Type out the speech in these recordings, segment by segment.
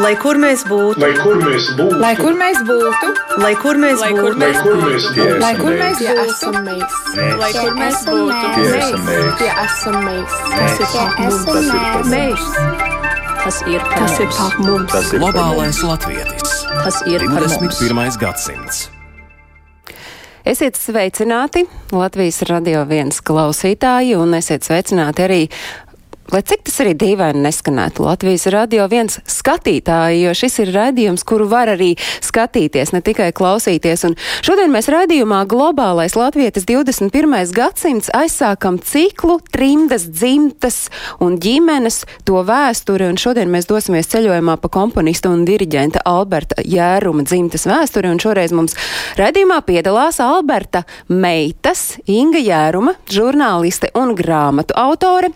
Lai kur mēs būtu, Lai kur mēs būtu, Lai kur mēs būtu, lai kur mēs Lai kur būtu, lai kur mēs būtu, lai kur mēs. būtu, lai kur mēs būtu, Tie esam mēs. Tas ir par mums. Tas ir par mums. Globālais latvietis. Tas ir par mums. 21. gadsimts. Esiet sveicināti Latvijas radio viens klausītāji un esiet sveicināti arī. Lai cik tas arī dīvaini neskanētu, Latvijas radio viens skatītāji, jo šis ir raidījums, kuru var arī skatīties, ne tikai klausīties. Un šodien mēs raidījumā Globālais Latvijas 21. gadsimts aizsākam ciklu trimdas dzimtas un ģimenes to vēsturi, un šodien mēs dosimies ceļojumā pa komponistu un diriģenta Alberta Jēruma dzimtas vēsturi, un šoreiz mums raidījumā piedalās Alberta meitas, Inga Jēruma, žurnāliste un grāmatu autore,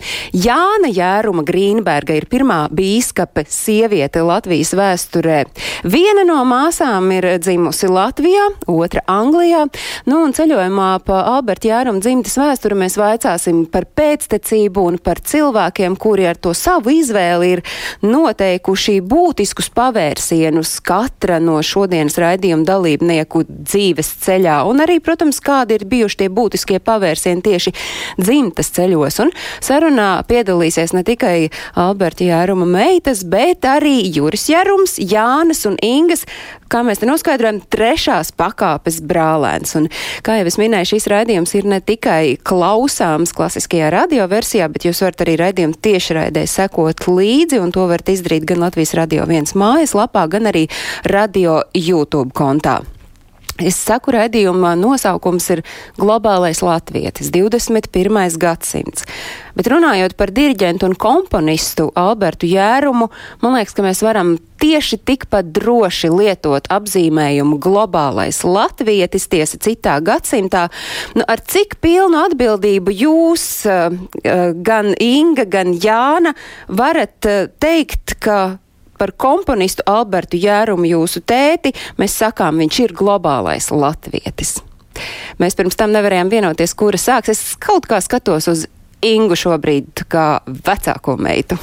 Jāna Jēruma Grīnberga ir pirmā bīskape sieviete Latvijas vēsturē. Viena no māsām ir dzimusi Latvijā, otra Anglijā, nu un ceļojumā pa Alberta Jēruma dzimtas vēsturi mēs vaicāsim par pēctecību un par cilvēkiem, kuri ar to savu izvēli ir noteikuši būtiskus pavērsienus katra no šodienas raidījuma dalībnieku dzīves ceļā, un arī, protams, kādi ir bijuši tie būtiskie pavērsieni tieši dzimtas ceļos. Un sarunā piedalīsies ne tikai Alberta Jēruma meitas, bet arī Juris Jērums, Jānis un Ingas, kā mēs te noskaidrojam, trešās pakāpes brālēns. Un, kā jau es minēju, šīs raidījums ir ne tikai klausāms klasiskajā radioversijā, bet jūs varat arī raidījumu tiešraidē sekot līdzi, un to varat izdarīt gan Latvijas radio viens mājaslapā, gan arī radio YouTube kontā. Es saku, raidījuma nosaukums ir Globālais Latvijas 21. gadsimts. Bet runājot par diriģentu un komponistu Albertu Jērumu, man liekas, ka mēs varam tieši tikpat droši lietot apzīmējumu globālais latvietis tiesa citā gadsimtā. Nu, ar cik pilnu atbildību jūs, uh, uh, gan Inga, gan Jāna, varat uh, teikt, ka par komponistu Albertu Jērumu jūsu tēti, mēs sakām, viņš ir globālais latvietis. Mēs pirms tam nevarējām vienoties, kura sāks. Es kaut kā skatos uz Ingu šobrīd kā vecāko meitu.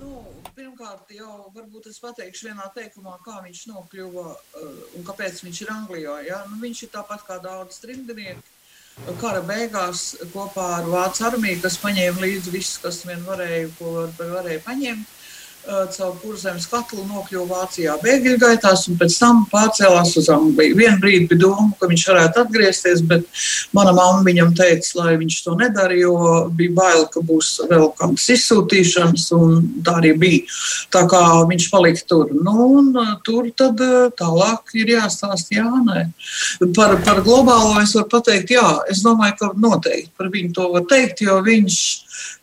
Nu, pirmkārt, jau varbūt es pateikšu vienā teikumā, kā viņš nokļuva uh, un kāpēc viņš ir Anglijā. Ja? Nu, viņš ir tāpat kā daudz trimdinieki. Kara beigās kopā ar Vācu armiju, kas paņēma līdzi visus, kas vien varēja, ko var, varēja paņemt, caur kurzemes katlu nokļuva Vācijā bēgļu gaitās un pēc tam pārcēlās uz Angliju. Vienu brīdi bija doma, ka viņš varētu atgriezties, bet mana mamma viņam teica, lai viņš to nedara, jo bija bail, ka būs vēl kādas izsūtīšanas, un tā arī bija. Tā kā viņš palika tur. Nu, un uh, tur tad uh, tālāk ir jāstāst Jānai. Par, par globālo es varu pateikt, jā, es domāju, ka noteikti par viņu to var teikt, jo viņš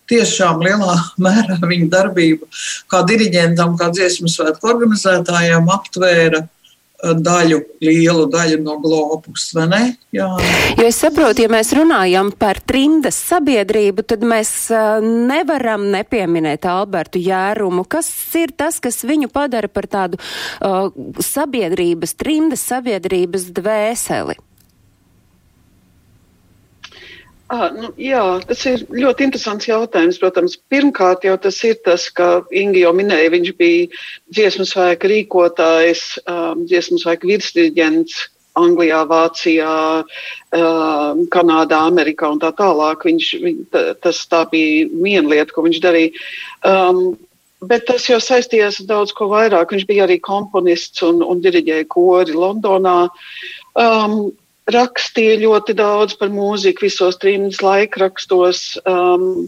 tiešām lielā mērā viņa darbība kā diriģentam, kā dziesmu svētku organizētājiem aptvēra eh, daļu, lielu daļu no globus. Jo es saprotu, ja mēs runājam par trimdas sabiedrību, tad mēs uh, nevaram nepieminēt Albertu Jērumu. Kas ir tas, kas viņu padara par tādu uh, sabiedrības, trimdas sabiedrības dvēseli? Ah, nu, jā, tas ir ļoti interesants jautājums. Protams, pirmkārt jau tas ir tas, ka Ingi jau minēja, viņš bija dziesmu svēka rīkotājs, um, dziesmu svēka virsdirigents Anglijā, Vācijā, um, Kanādā, Amerikā un tā tālāk. Viņš, viņ, ta, tas tā bija viena lieta, ko viņš darīja. Um, Bet tas jau saistījās ar daudz ko vairāk. Viņš bija arī komponists un, un diriģēja kori Londonā. Um, rakstīja ļoti daudz par mūziku visos trījus laikrakstos. Um,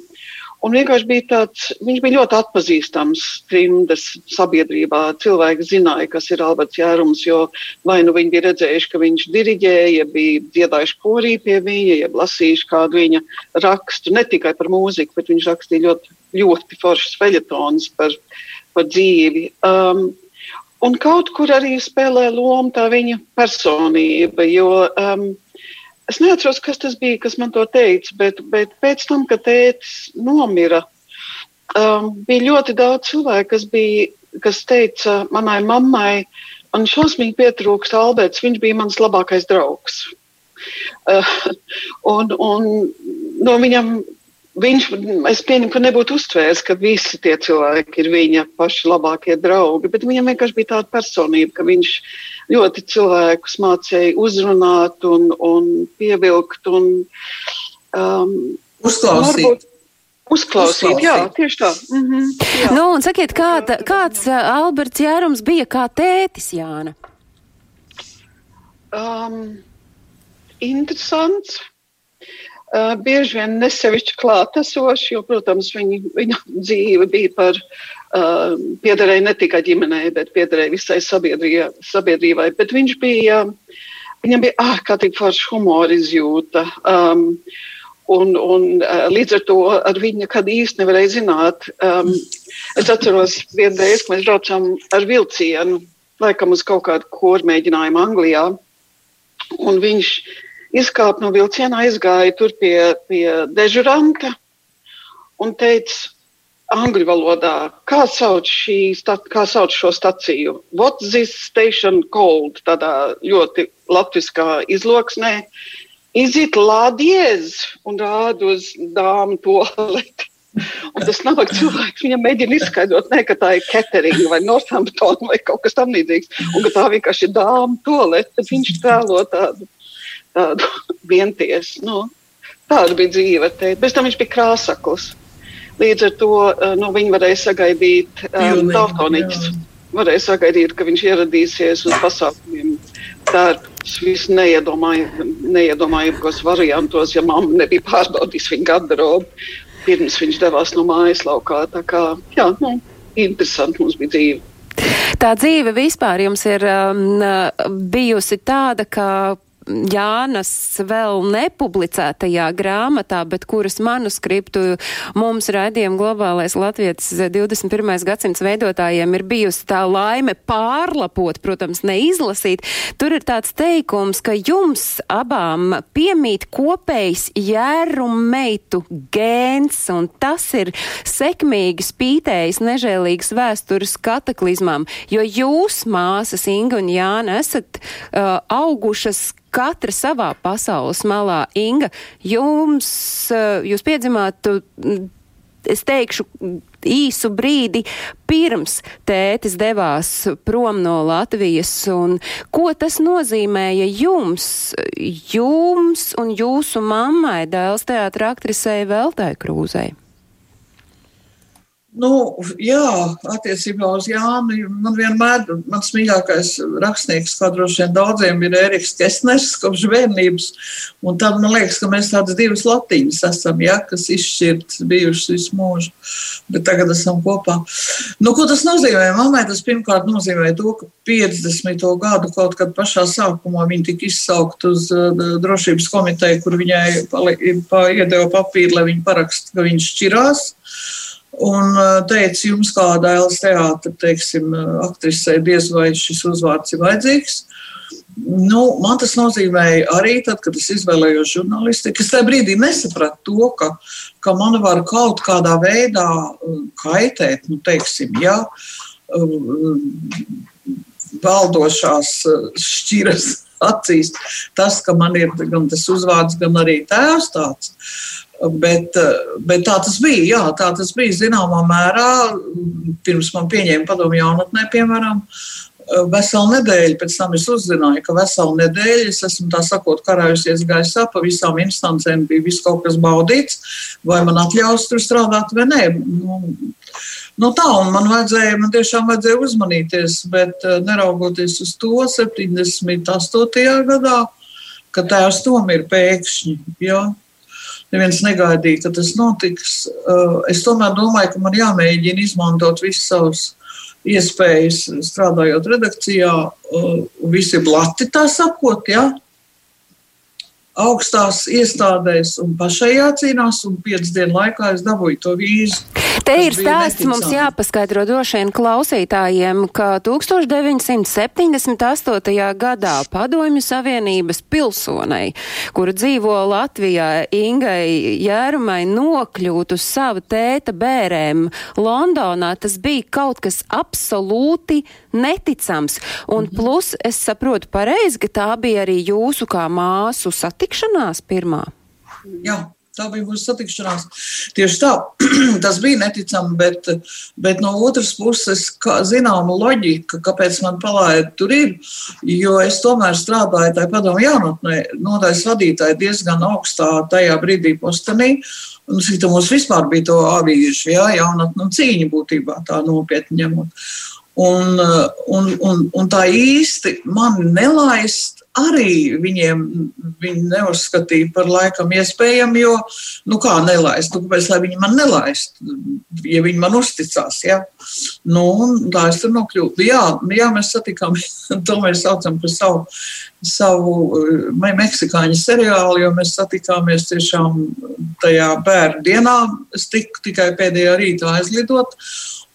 un vienkārši bija tāds, viņš bija ļoti atpazīstams trījus sabiedrībā. Cilvēki zināja, kas ir Alberts Jērums, jo vai nu viņi bija redzējuši, ka viņš diriģēja, bija dziedājuši korī pie viņa, jeb lasījuši kādu viņa rakstu, ne tikai par mūziku, bet viņš rakstīja ļoti, ļoti foršas feļetonas par, par dzīvi. Um, Un kaut kur arī spēlē lomu tā viņa personība, jo um, es neatceros, kas tas bija, kas man to teica, bet, bet pēc tam, kad tētis nomira, um, bija ļoti daudz cilvēku, kas, bija, kas teica manai mammai, man šausmīgi pietrūkst Alberts, viņš bija mans labākais draugs. Uh, un, un no viņam viņš, es pieņemu, ka nebūtu uztvērs, ka visi tie cilvēki ir viņa paši labākie draugi, bet viņam vienkārši bija tāda personība, ka viņš ļoti cilvēkus mācīja uzrunāt un, un pievilkt un um, Uzklausīt. varbūt Uzklausīt, Uzklausīt. jā, tieši tā. Mm -hmm, jā. Nu, un sakiet, kāda, kāds uh, Alberts Jērums bija kā tētis Jāna? um, interesants. Uh, bieži vien nesevišķi klātesoši, jo, protams, viņa, viņa dzīve bija par uh, piederēja ne tikai ģimenei, bet piederēja visai sabiedrībai. sabiedrībai. Bet viņš bija, viņam bija ārkārtīgi forša humora izjūta. Um, Un, un uh, līdz ar to ar viņu nekad īsti nevarēja zināt. Um, es atceros, vienu reizi, kad mēs braucām ar vilcienu, laikam uz kaut kādu koru mēģinājumu Anglijā. Un viņš izkāpa no vilciena, aizgāja tur pie, pie dežuranta un teica angļu valodā, kā sauc, šī, kā sauc šo staciju. What's this station called? Tādā ļoti latviskā izloksnē. Is it ladies? Un rāda uz dāmu toaleti. Un tas nav cilvēks, viņam mēģina izskaidrot, ne, ka tā ir Keterina vai Northampton vai kaut kas tamlīdzīgs, un ka tā vienkārši ir dāma toalete, viņš tēlo tādu, tādu vientiesu. Nu, tāda bija dzīve. Te. Bez tam viņš bija krāsaklis. Līdz ar to eh, nu, viņi varēja sagaidīt um, Pilnīgi, tautoniķus. Varēja sagaidīt, ka viņš ieradīsies uz pasākumiem. Tērps visneiedomājamākos variantos, ja mamma nebija pārbaudījusi viņa garderobu, pirms viņš devās no mājas laukā. Tā kā, jā, nu, interesanti mums bija dzīve. Tā dzīve vispār jums ir um, bijusi tāda, ka Jānas vēl nepublicētajā grāmatā, bet kuras manuskriptu mums raidījuma globālais Latvijas 21. gadsimts veidotājiem ir bijusi tā laime pārlapot, protams, neizlasīt. Tur ir tāds teikums, ka jums abām piemīt kopējs jērumeitu gēns, un tas ir sekmīgi spītējis nežēlīgas vēstures kataklizmām, jo jūs, māsas Inga un Jāna, esat uh, augušas katra savā pasaules malā. Inga, jums, uh, jūs piedzimāt, mm, es teikšu, īsu brīdi pirms tētis devās prom no Latvijas, un ko tas nozīmēja jums, jums un jūsu mammai, dēls teātra aktrisei Veltai Krūzei? Nu, jā, attiecībā uz Jānu. Man vienmēr, mans mīļākais rakstnieks, kā droši vien daudziem, ir Eriks Kesners, kopš bērnības. Un tad man liekas, ka mēs tādas divas latiņas esam, ja, kas izšķirtas bijušas visu mūžu. Bet tagad esam kopā. Nu, ko tas nozīmē? Mammai tas pirmkārt nozīmē to, ka 50. gadu kaut kad pašā sākumā viņa tika izsaukt uz uh, drošības komiteju, kur viņai iedeva papīru, lai viņa parakst, ka viņš šķirās. Un uh, teica, jums kā dēls teiksim, uh, aktrisei diez vai šis uzvārds ir vajadzīgs. Nu, man tas nozīmēja arī tad, kad es izvēlējos žurnālistiku. Es tajā brīdī nesapratu to, ka, ka man var kaut kādā veidā uh, kaitēt, nu, teiksim, ja valdošās šķiras acīs tas, ka man ir gan tas uzvārds, gan arī tēvs tāds. Bet, uh, bet tā tas bija. Jā, tā tas bija zināmā mērā. Pirms man pieņēma padomu jaunatnē, piemēram, uh, veselu nedēļu. Pēc tam es uzzināju, ka veselu nedēļu es esmu tā sakot, karājusies gaisā, pa visām instancēm bija viss kaut kas baudīts, vai man atļaus tur strādāt vai nē. Nu, nu tā, un man vajadzēja, man tiešām vajadzēja uzmanīties, bet uh, neraugoties uz to 78. gadā, ka tēvs tom ir pēkšņi. Jā. Neviens negaidīja, ka tas notiks. Uh, Es tomēr domāju, ka man jāmēģina izmantot visas savas iespējas, strādājot redakcijā. uh, Visi blati, tā sakot, ja? Augstās iestādēs un pašai jācīnās, un piecu dienu laikā es dabūju to vīzu. Te ir stāsts mums neticami. jāpaskaidro droši vien klausītājiem, ka 1978. gadā Padomju Savienības pilsonei, kura dzīvo Latvijā, Ingai Jērumai nokļūt uz savu tēta bērēm Londonā, tas bija kaut kas absolūti neticams. Un Mhm. plus es saprotu pareizi, ka tā bija arī jūsu kā māsu satikšanās pirmā. Jā, Tā bija mūsu satikšanās. Tieši tā, tas bija neticami, bet, bet no otras puses, zināma loģika, kāpēc man palaida tur ir, jo es tomēr strādāju tajā padomu jaunatnē, nodaļas vadītāji diezgan augstā tajā brīdī postenī. Un cik tā mums vispār bija to avīžu, jā, jaunatnu cīņa būtībā tā nopietni ņemot. Un, un, un, un tā īsti man nelaist arī viņiem viņi neuzskatīja par laikam iespējamu, jo, nu kā nelaist, nu kāpēc, lai viņi man nelaist, ja viņi man uzticās, ja? Nu, tā es tur nokļūtu. Jā, jā, mēs satikām, to mēs saucam par savu, savu meksikāņu seriālu, jo mēs satikāmies tiešām tajā bērnu dienā, es tiku tikai pēdējā rītā aizlidot,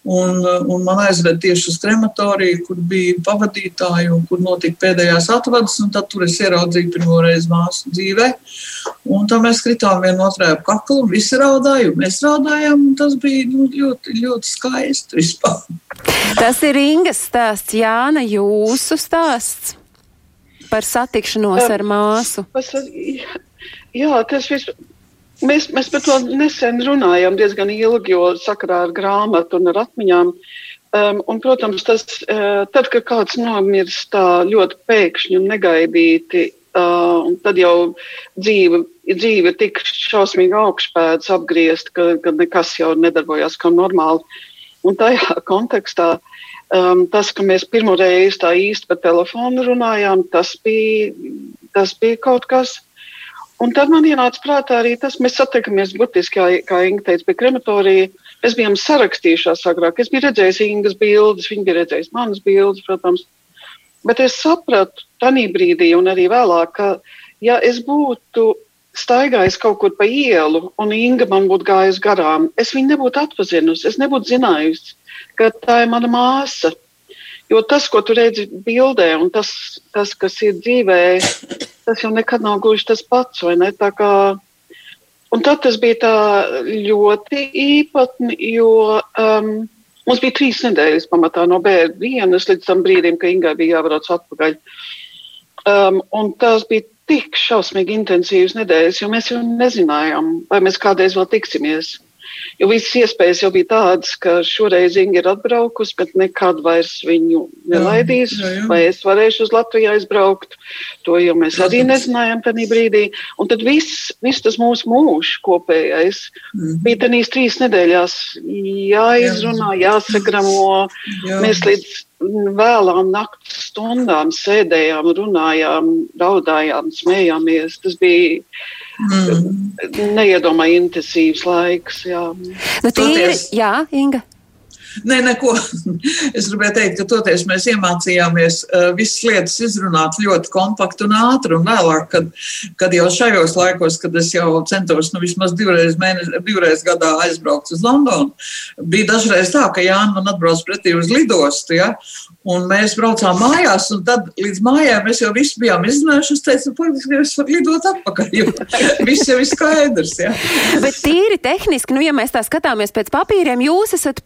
Un, un man aizveda tieši uz krematoriju, kur bija pavadītāji un kur notika pēdējās atvadas. Tad tur es ieraudzīju pirmo reizi māsu dzīvē. Un tā mēs kritām vienotrai ap kaklu, un visi raudāja, un mēs raudājām. Tas bija nu, ļoti, ļoti skaisti vispār. Tas ir Ingas stāsts, Jāna, jūsu stāsts par satikšanos ar māsu. Jā, tas viss. Mēs, mēs par to nesen runājām diezgan ilgi, jo sakarā ar grāmatu un ar atmiņām. Um, un, protams, tas, uh, tad, kad kāds nomirst tā ļoti pēkšņi un negaidīti, uh, tad jau dzīve, dzīve tik šausmīgi augšpēdas apgriezt, ka, ka nekas jau nedarbojās kā normāli. Un tajā kontekstā um, tas, ka mēs pirmo reizi tā īsti pa telefonu runājām, tas bija, tas bija kaut kas Un tad man ienāca prātā arī tas, mēs satiekamies burtiski, kā, kā Inga teica, pie krematorija. Mēs bijām sarakstījušās agrāk. Es biju redzējis Ingas bildes, viņa bija redzējis manas bildes, protams. Bet es sapratu tajā brīdī un arī vēlāk, ka ja es būtu staigājis kaut kur pa ielu un Inga man būtu gājusi garām, es viņu nebūtu atpazinusi, es nebūtu zinājusi, ka tā ir mana māsa. Jo tas, ko tu redzi bildē, un tas, tas kas ir dzīvē, tas jau nekad nav gluži tas pats, kā, un tad tas bija ļoti īpatni, jo um, mums bija trīs nedēļas pamatā no bērnu dienas līdz tam brīdim, ka Ingai bija jābrauc atpakaļ. Um, tās bija tik šausmīgi intensīvas nedēļas, jo mēs jau nezinājām, vai mēs kādreiz vēl tiksimies. Jo visas iespējas jau bija tādas, ka šoreiz Inga ir atbraukusi, bet nekad vairs viņu nelaidīs. Jā, jā, jā. Vai es varēšu uz Latviju aizbraukt? To jau mēs arī nezinājām tajā brīdī. Un tad viss, viss tas mūsu mūžs kopējais mm -hmm. bija tajās trīs nedēļās jāizrunā, jāsagramo. Jā. Mēs līdz vēlām naktas stundām sēdējām, runājām, raudājām, smējāmies. Tas bija mm. neiedomājami intensīvs laiks. Jā, nu, tīri, jā Inga. Nē, neko. Es gribēju teikt, ka toties mēs iemācījāmies uh, visas lietas izrunāt ļoti kompakti un ātri. Un vēlāk, kad, kad jau šajos laikos, kad es jau centos nu, vismaz divreiz, mēnes, divreiz gadā aizbraukt uz Londonu, bija dažreiz tā, ka Jānis man atbrauc pretī uz lidostu. Ja? Un mēs braucām mājās, un tad līdz mājām mēs jau visi bijām izrunājuši. Es teicu, ka nu, es varu lidot atpakaļ, jo viss jau ir skaidrs. Ja? Bet tīri tehniski, nu, ja mēs tā skatāmies pēc papīriem, jūs esat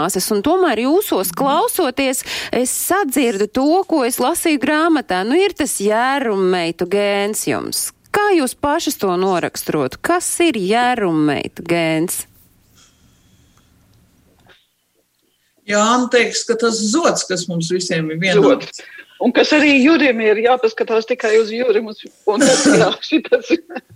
pusmāsas, un tomēr jūsos klausoties, es sadzirdu to, ko es lasīju grāmatā. Nu, ir tas jērummeitu gēns jums. Kā jūs pašas to noraksturot? Kas ir jērummeitu gēns? Jānis teiks, ka tas zods, kas mums visiem ir vienots. Un kas arī jūrim ir jāpaskatās tikai uz jūrim. Un tas, jā, šitas.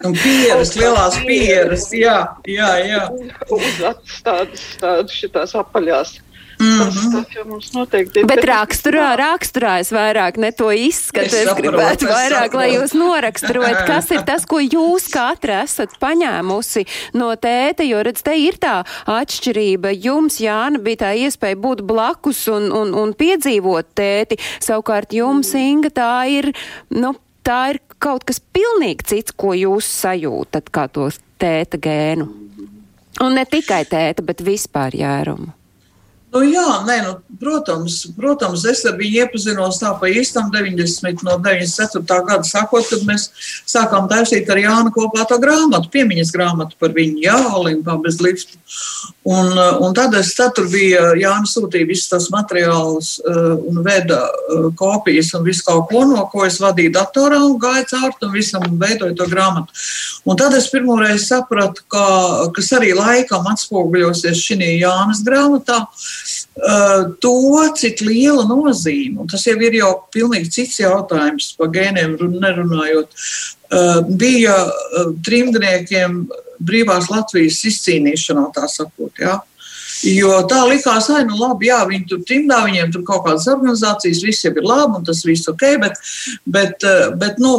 un pieras, lielās pieras, jā, jā, jā. Uz atstādas tādas šitās apaļās. Mm -hmm. Bet, bet raksturā, raksturā es vairāk ne to izskatu. Es, es gribētu vairāk, saprotu. lai jūs noraksturot, kas ir tas, ko jūs katra esat paņēmusi no tēta, jo, redz, te ir tā atšķirība. Jums, Jāna, bija tā iespēja būt blakus un, un, un piedzīvot tēti. Savukārt jums, Inga, tā ir, nu, tā ir kaut kas pilnīgi cits, ko jūs sajūtat kā to tēta gēnu. Un ne tikai tēta, bet vispār jērumu. Nu, jā, nē, nu, protams, protams, es ar viņu iepazinos tā pa īstam 90, no 94. gada sakot, kad mēs sākām taisīt ar Jānu kopā to grāmatu, piemiņas grāmatu par viņu, jā, Olimpā bez lifta. Un, un tad es, tad tur bija Jāna sūtīja visus tos materiālus uh, un veda uh, kopijas un visu kaut ko, no ko es vadīju datorā un gāju cauri un visam veidoju to grāmatu. Un tad es pirmoreiz sapratu, ka, kas arī laikam atspoguļosies šī Jānas grāmatā, to, cik liela nozīme, un tas jau ir jau pilnīgi cits jautājums par gēniem nerunājot, uh, bija uh, trimdniekiem brīvās Latvijas izcīnīšanā, tā sakot. Ja? Jo tā likās, ka, nu, labi, jā, viņi tur trimdā, viņiem tur kaut kādas organizācijas, viss jau ir labi, un tas viss ok, bet, bet, bet nu,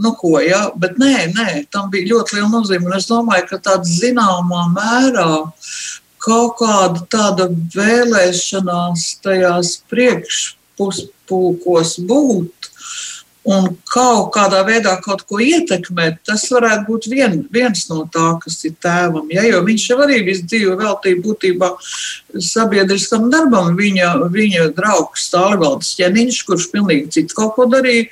nu ko, jā, bet nē, nē, tam bija ļoti liela nozīme, un es domāju, ka tādā zināmā mērā kaut kāda tāda vēlēšanās tajās priekšpuspulkos būt un kaut kādā veidā kaut ko ietekmēt, tas varētu būt vien, viens no tā, kas ir tēvam. Ja? Jo viņš jau arī visu dzīvi veltīja būtībā sabiedriskam darbam. Viņa, viņa draugs Stālivalds ķeniņš, kurš pilnīgi citu kaut ko darīja,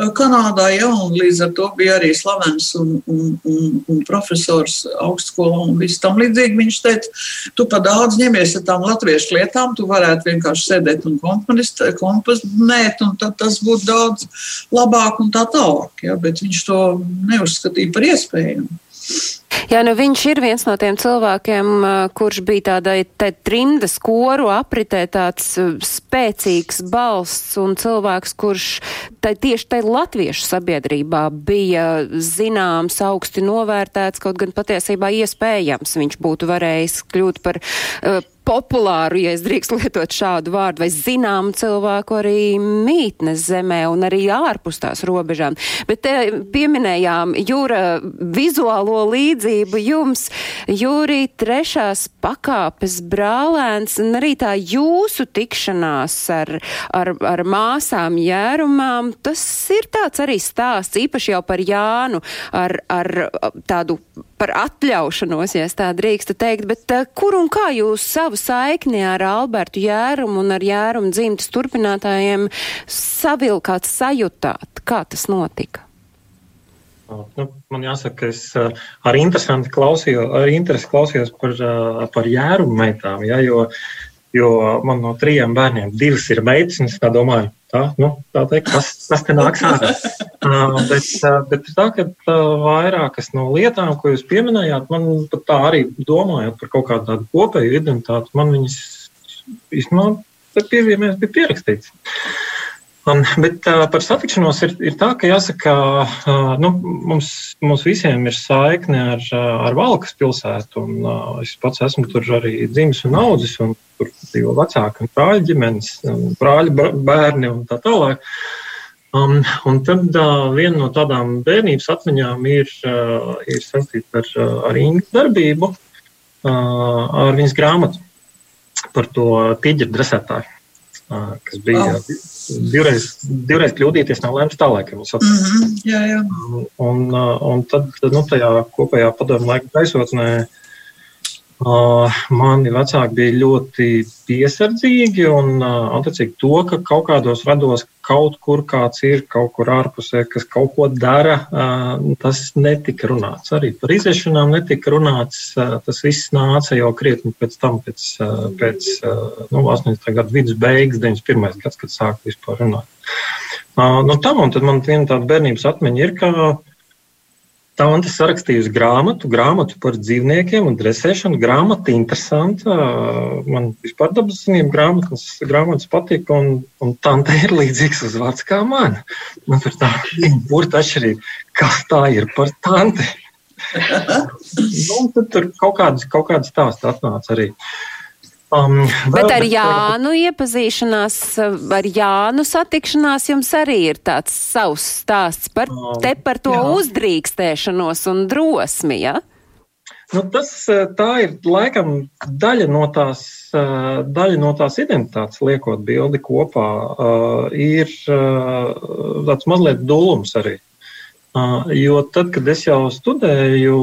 Eh, Kanādā, ja, un līdz ar to bija arī slavens un, un, un, un profesors augstskolā un viss tam līdzīgi. Viņš teica, tu pa daudz ņemies ar tām latviešu lietām, tu varētu vienkārši sēdēt un komponēt, un tad tas būtu daudz labāk un tā tālāk, ja, bet viņš to neuzskatīja par iespējamu. Jā, nu viņš ir viens no tiem cilvēkiem, kurš bija tādai te trimdas koru apritē tāds spēcīgs balsts un cilvēks, kurš tai, tieši tai latviešu sabiedrībā bija zināms, augsti novērtēts, kaut gan patiesībā iespējams viņš būtu varējis kļūt par uh, populāru, ja es drīkst lietot šādu vārdu, vai zināmu cilvēku arī mītnes zemē un arī ārpus tās robežām. Bet te pieminējām jūra vizuālo līdzību jums, jūrī trešās pakāpes brālēns un arī tā jūsu tikšanās ar, ar, ar māsām jērumām, tas ir tāds arī stāsts, īpaši jau par Jānu, ar, ar tādu par atļaušanos, ja tā drīkstu teikt, bet uh, kur un kā jūs savu saikni ar Albertu Jērumu un ar Jērumu dzimtas turpinātājiem savilkāt, sajutāt? Kā tas notika? Nu, man jāsaka, ka es uh, ar klausījos, ar interesi klausījos par, uh, par jērumu meitām, ja, jo, jo man no trijiem bērniem divas ir meitas, un es tā domāju, tā, nu, tā teikt, kas, kas te nāks ārā. Uh, bet, uh, bet tā, ka uh, vairākas no lietām, ko jūs pieminējāt, man pat tā arī domājot par kaut kādu tādu kopēju identitāti, man viņas īstenībā pievienojas bija pierakstīts. Um, bet uh, par satikšanos ir, ir tā, ka jāsaka, uh, nu, mums, mums visiem ir saikne ar, ar Valkas pilsētu. Un, uh, es pats esmu tur arī dzimis un audzis, un tur dzīvo vecāki un brāļa ģimenes, brāļa bērni un tā tālāk. Um, un tad uh, viena no tādām bērnības atmiņām ir, uh, ir saistīta ar, ar Ingu darbību, uh, ar viņas grāmatu par to tīģeru dresētāju, kas bija oh. divreiz, divreiz kļūdīties nav lēms tālāk. Mm -hmm, jā, jā. Un, un tad nu, tajā kopējā padomu laika gaisotnē uh, Mani vecāki bija ļoti piesardzīgi un attiecīgi to, ka kaut kādos rados kaut kur kāds ir, kaut kur ārpusē, kas kaut ko dara, tas netika runāts. Arī par iziešanām netika runāts. Tas viss nāca jau krietni pēc tam, pēc, pēc nu, 80. gadu vidus beigas, 91. gads, kad sāka vispār runāt. No tam, un tad man viena tāda bērnības atmiņa ir, ka Tante sarakstījusi grāmatu, grāmatu par dzīvniekiem un dresēšanu. Grāmata interesanta. Man vispār dabas zinību grāmatas, grāmatas patīk, un, un tante ir līdzīgs uzvārds kā man. Man tur tā burta atšķirība. Kas tā ir par tanti? nu, tur kaut kādas, kaut kādas stāsts atnāca arī. Uh, Um, Bet ar Jānu iepazīšanās, ar Jānu satikšanās jums arī ir tāds savs stāsts par, um, te par to jā. uzdrīkstēšanos un drosmi, ja? Nu, tas tā ir laikam daļa no tās, daļa no tās identitātes, liekot bildi kopā, ir tāds mazliet dūlums arī. Jo tad, kad es jau studēju,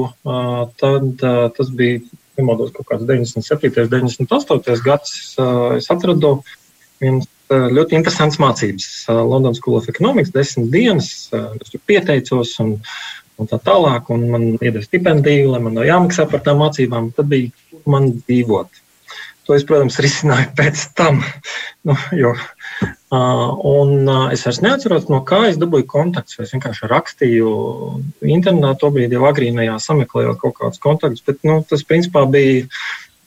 tad tas bija nemaldos, kaut kāds 97. un 98. gads, es atradu viens ļoti interesants mācības. London School of Economics, desmit dienas, es tur pieteicos un, un tā tālāk, un man iedeva stipendiju, lai man nav jāmaksā par tām mācībām. Tad bija man dzīvot. To es, protams, risināju pēc tam. Nu, jo, un uh, es vairs neatceros, no kā es dabūju kontaktus. Es vienkārši rakstīju internetā, tobrīd jau agrīnajā sameklējot kaut kādus kontaktus. Bet nu, tas, principā, bija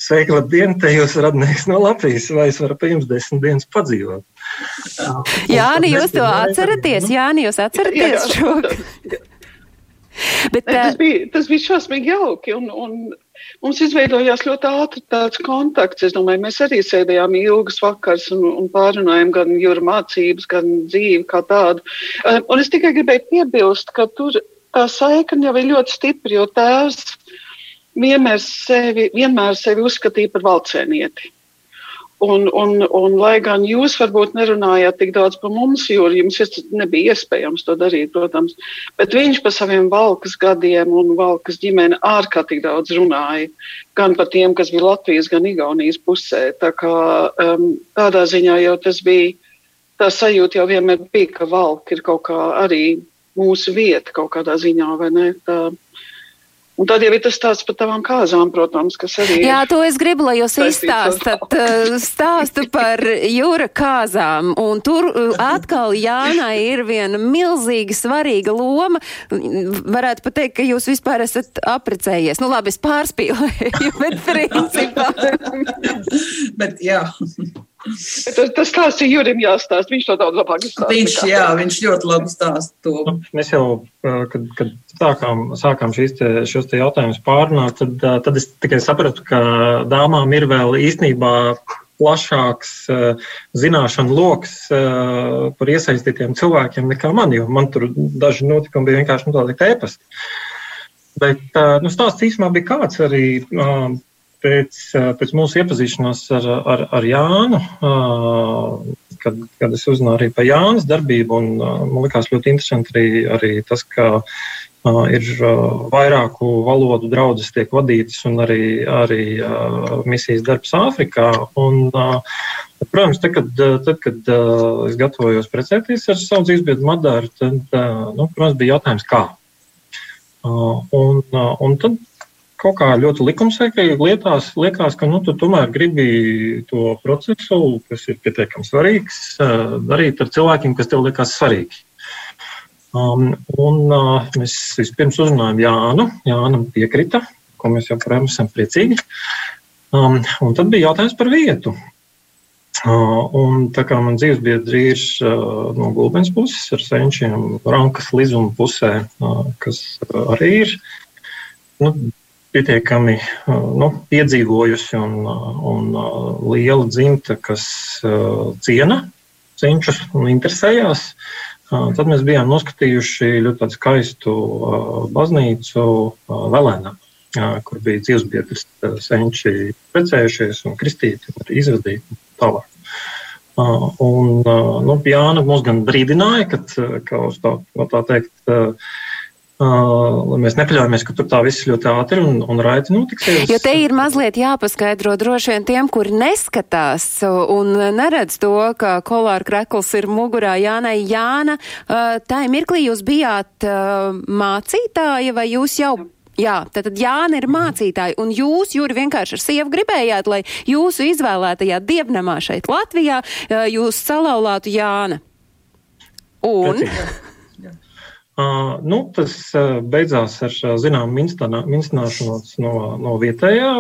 sveiki, labdien, te jūs radnieks no Latvijas, vai es varu pie jums desmit dienas padzīvot. Jāni, jūs to atceraties? Jāni, jūs atceraties šo? Bet, tas, bija, tas bija šausmīgi jauki. Un, un Mums izveidojās ļoti ātri tāds kontakts. Es domāju, mēs arī sēdējām ilgas vakars un, un pārunājām gan jūra mācības, gan dzīvi kā tādu. Eh, un es tikai gribēju piebilst, ka tur tā saikne jau ir ļoti stipra, jo tēvs vienmēr sevi, vienmēr sevi uzskatīja par valcēnieti. Un, un, un, lai gan jūs varbūt nerunājāt tik daudz par mums, jo jums nebija iespējams to darīt, protams, bet viņš par saviem valkas gadiem un valkas ģimeni ārkārtīgi daudz runāja. Gan par tiem, kas bija Latvijas, gan Igaunijas pusē. Tā kā, um, tādā ziņā jau tas bija, tā sajūta jau vienmēr bija, ka valka ir kaut kā arī mūsu vieta kaut kādā ziņā, vai ne? Tā, Un tad jau ir tas stāsts par tavām kāzām, protams, kas arī. Jā, to es gribu, lai jūs izstāstat uh, stāstu par jūra kāzām. Un tur uh, atkal Jānai ir viena milzīga svarīga loma. Varētu pat teikt, ka jūs vispār esat aprecējies. Nu labi, es pārspīlēju, bet principā. bet jā. Tas, tas stāsts ir Jurim jāstāst. Viņš to daudz labāk izstāsta. Viņš, jā, viņš ļoti labi stāsta to. Nu, mēs jau, kad, kad sākām, sākām šīs te, šos te jautājumus pārunāt, tad, tad es tikai sapratu, ka dāmām ir vēl īstenībā plašāks uh, zināšanu lokus uh, par iesaistītiem cilvēkiem nekā man, jo man tur daži notikumi bija vienkārši nu, tādi ēpasti. Bet uh, nu, stāsts īstenībā bija kāds arī pēc, pēc mūsu iepazīšanās ar, ar, ar Jānu, kad, kad es uzzināju arī par Jānas darbību, un man likās ļoti interesanti arī, arī tas, ka ir vairāku valodu draudzes tiek vadītas un arī, arī misijas darbs Āfrikā. Un, protams, tad, kad, tad, kad es gatavojos precēties ar savu dzīvesbiedru Madaru, tad, nu, protams, bija jautājums, kā. Un, un tad kaut kā ļoti likumsakrīgi lietās, liekas, ka nu, tu tomēr gribi to procesu, kas ir pietiekami svarīgs, darīt ar cilvēkiem, kas tev liekas svarīgi. Um, un uh, mēs vispirms uzrunājām Jānu. Jānam piekrita, ko mēs joprojām esam priecīgi. Um, un tad bija jautājums par vietu. Uh, un tā kā man dzīvesbiedri ir uh, no Gulbens puses ar senčiem, Rankas Lizuma pusē, uh, kas arī ir nu, pietiekami nu, piedzīvojusi un, un liela dzimta, kas ciena cenšas un interesējās. Tad mēs bijām noskatījuši ļoti skaistu baznīcu Velēnā, kur bija dzīvesbiedrs senči precējušies un kristīti un izvadīti tālāk. Un, nu, Jāna mūs gan brīdināja, ka, ka uz tā, tā teikt, lai mēs nepaļaujamies, ka tur tā viss ļoti ātri un, un raiti notiksies. Jo te ir mazliet jāpaskaidro droši vien tiem, kuri neskatās un neredz to, ka kolāra krekls ir mugurā Jānai Jāna. Tā mirklī jūs bijāt mācītāja vai jūs jau Jā, tad Jāna ir mācītāja, un jūs, Jūri, vienkārši ar sievu gribējāt, lai jūsu izvēlētajā dievnamā šeit Latvijā jūs salauzātu Jāna. Un. Precīzi. Uh, nu, tas uh, beidzās ar uh, zināmu minstināšanos no, no vietējā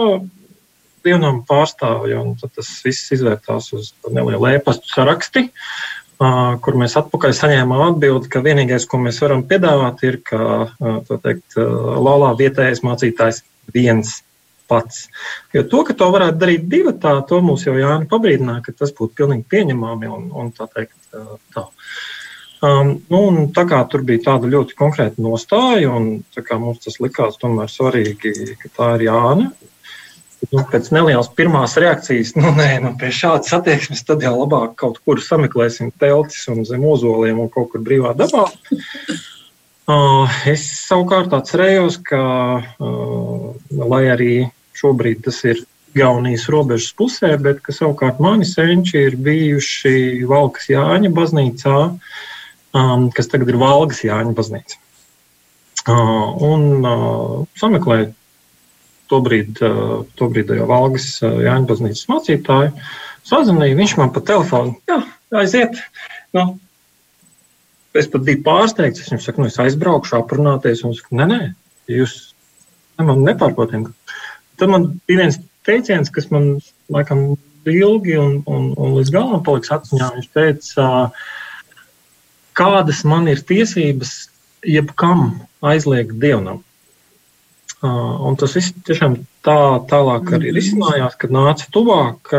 dienām pārstāvja, tas viss izvērtās uz nelielu ēpastu saraksti, uh, kur mēs atpakaļ saņēmām atbildi, ka vienīgais, ko mēs varam piedāvāt, ir, ka, uh, teikt, uh, Lolā vietējais mācītājs viens pats. Jo to, ka to varētu darīt divi, tā, to mums jau Jāni pabrīdināja, ka tas būtu pilnīgi pieņemami un, un tā teikt tā. Um, nu, tā kā tur bija tāda ļoti konkrēta nostāja, un mums tas likās tomēr svarīgi, ka tā ir Jāna. Nu, pēc nelielas pirmās reakcijas, nu, nē, nu, pie šādas attieksmes, tad jau labāk kaut kur sameklēsim teltis un zem ozoliem un kaut kur brīvā dabā. Uh, es savukārt atcerējos, ka, uh, lai arī šobrīd tas ir Gaunijas robežas pusē, bet ka savukārt mani senči ir bijuši Valkas Jāņa baznīcā, um, kas tagad ir Valgas Jāņa baznīca. Uh, un uh, sameklēju tobrīd, uh, tobrīd jau Valgas uh, Jāņa baznīcas mācītāju. Sazvanīju, viņš man pa telefonu, jā, aiziet. Nu, es pat biju pārsteigts. Es viņam saku, nu, es aizbraukšu, aprunāties. Un viņš saka, nē, nē, jūs man nepārprotiet. Tad man bija viens teiciens, kas man laikam ilgi un, un, un līdz galam paliks atmiņā. Viņš teica, kādas man ir tiesības jebkam aizliegt dievnam. Un tas viss tiešām tā tālāk arī risinājās, kad nāca tuvāk.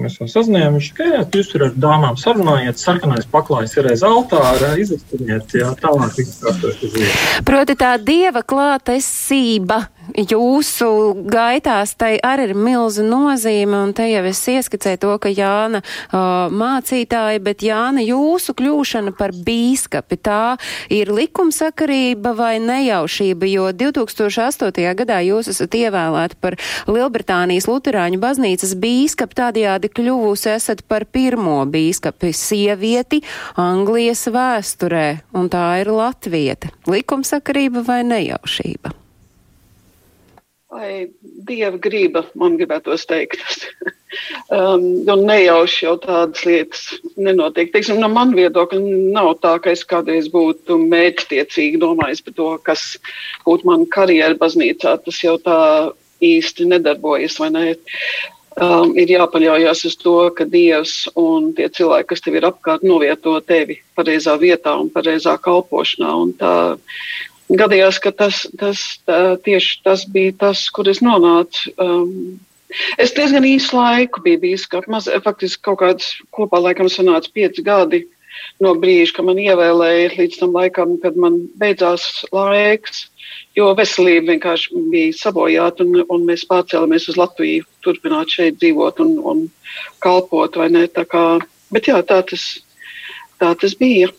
Mēs jau sazinājāmies, ka jā, jūs tur ar dāmām sarunājiet, sarkanais paklājs ir aiz altāra, izvestiniet, jā, tālāk viss kārtos uz vietas. Proti tā dieva klātesība jūsu gaitās, tai arī ir milza nozīme, un te jau es ieskicēju to, ka Jāna uh, mācītāja, bet Jāna jūsu kļūšana par bīskapi, tā ir likumsakarība vai nejaušība, jo 2008. gadā jūs esat ievēlēti par Lielbritānijas Luterāņu baznīcas bīskapu, tādējādi kļuvusi esat par pirmo bīskapi sievieti Anglijas vēsturē, un tā ir Latvieta. Likumsakarība vai nejaušība? Vai dieva grība, man gribētos teikt. um, un nejauši jau tādas lietas nenotiek. Teiksim, no man viedokļa nav tā, ka es kādreiz būtu mērķtiecīgi domājis par to, kas būtu mana karjera baznīcā. Tas jau tā īsti nedarbojas, ne? Um, ir jāpaļaujas uz to, ka Dievs un tie cilvēki, kas tev ir apkārt, novieto tevi pareizā vietā un pareizā kalpošanā. Un tā, gadījās, ka tas, tas tā, tieši tas bija tas, kur es nonācu. Um, es diezgan īsu laiku biju bijis, ka maz, faktiski kaut kāds kopā laikam sanāca pieci gadi no brīža, kad man ievēlēja līdz tam laikam, kad man beidzās laiks, jo veselība vienkārši bija sabojāta un, un mēs pārcēlamies uz Latviju, turpināt šeit dzīvot un, un kalpot bet jā, tā tas, tā tas bija.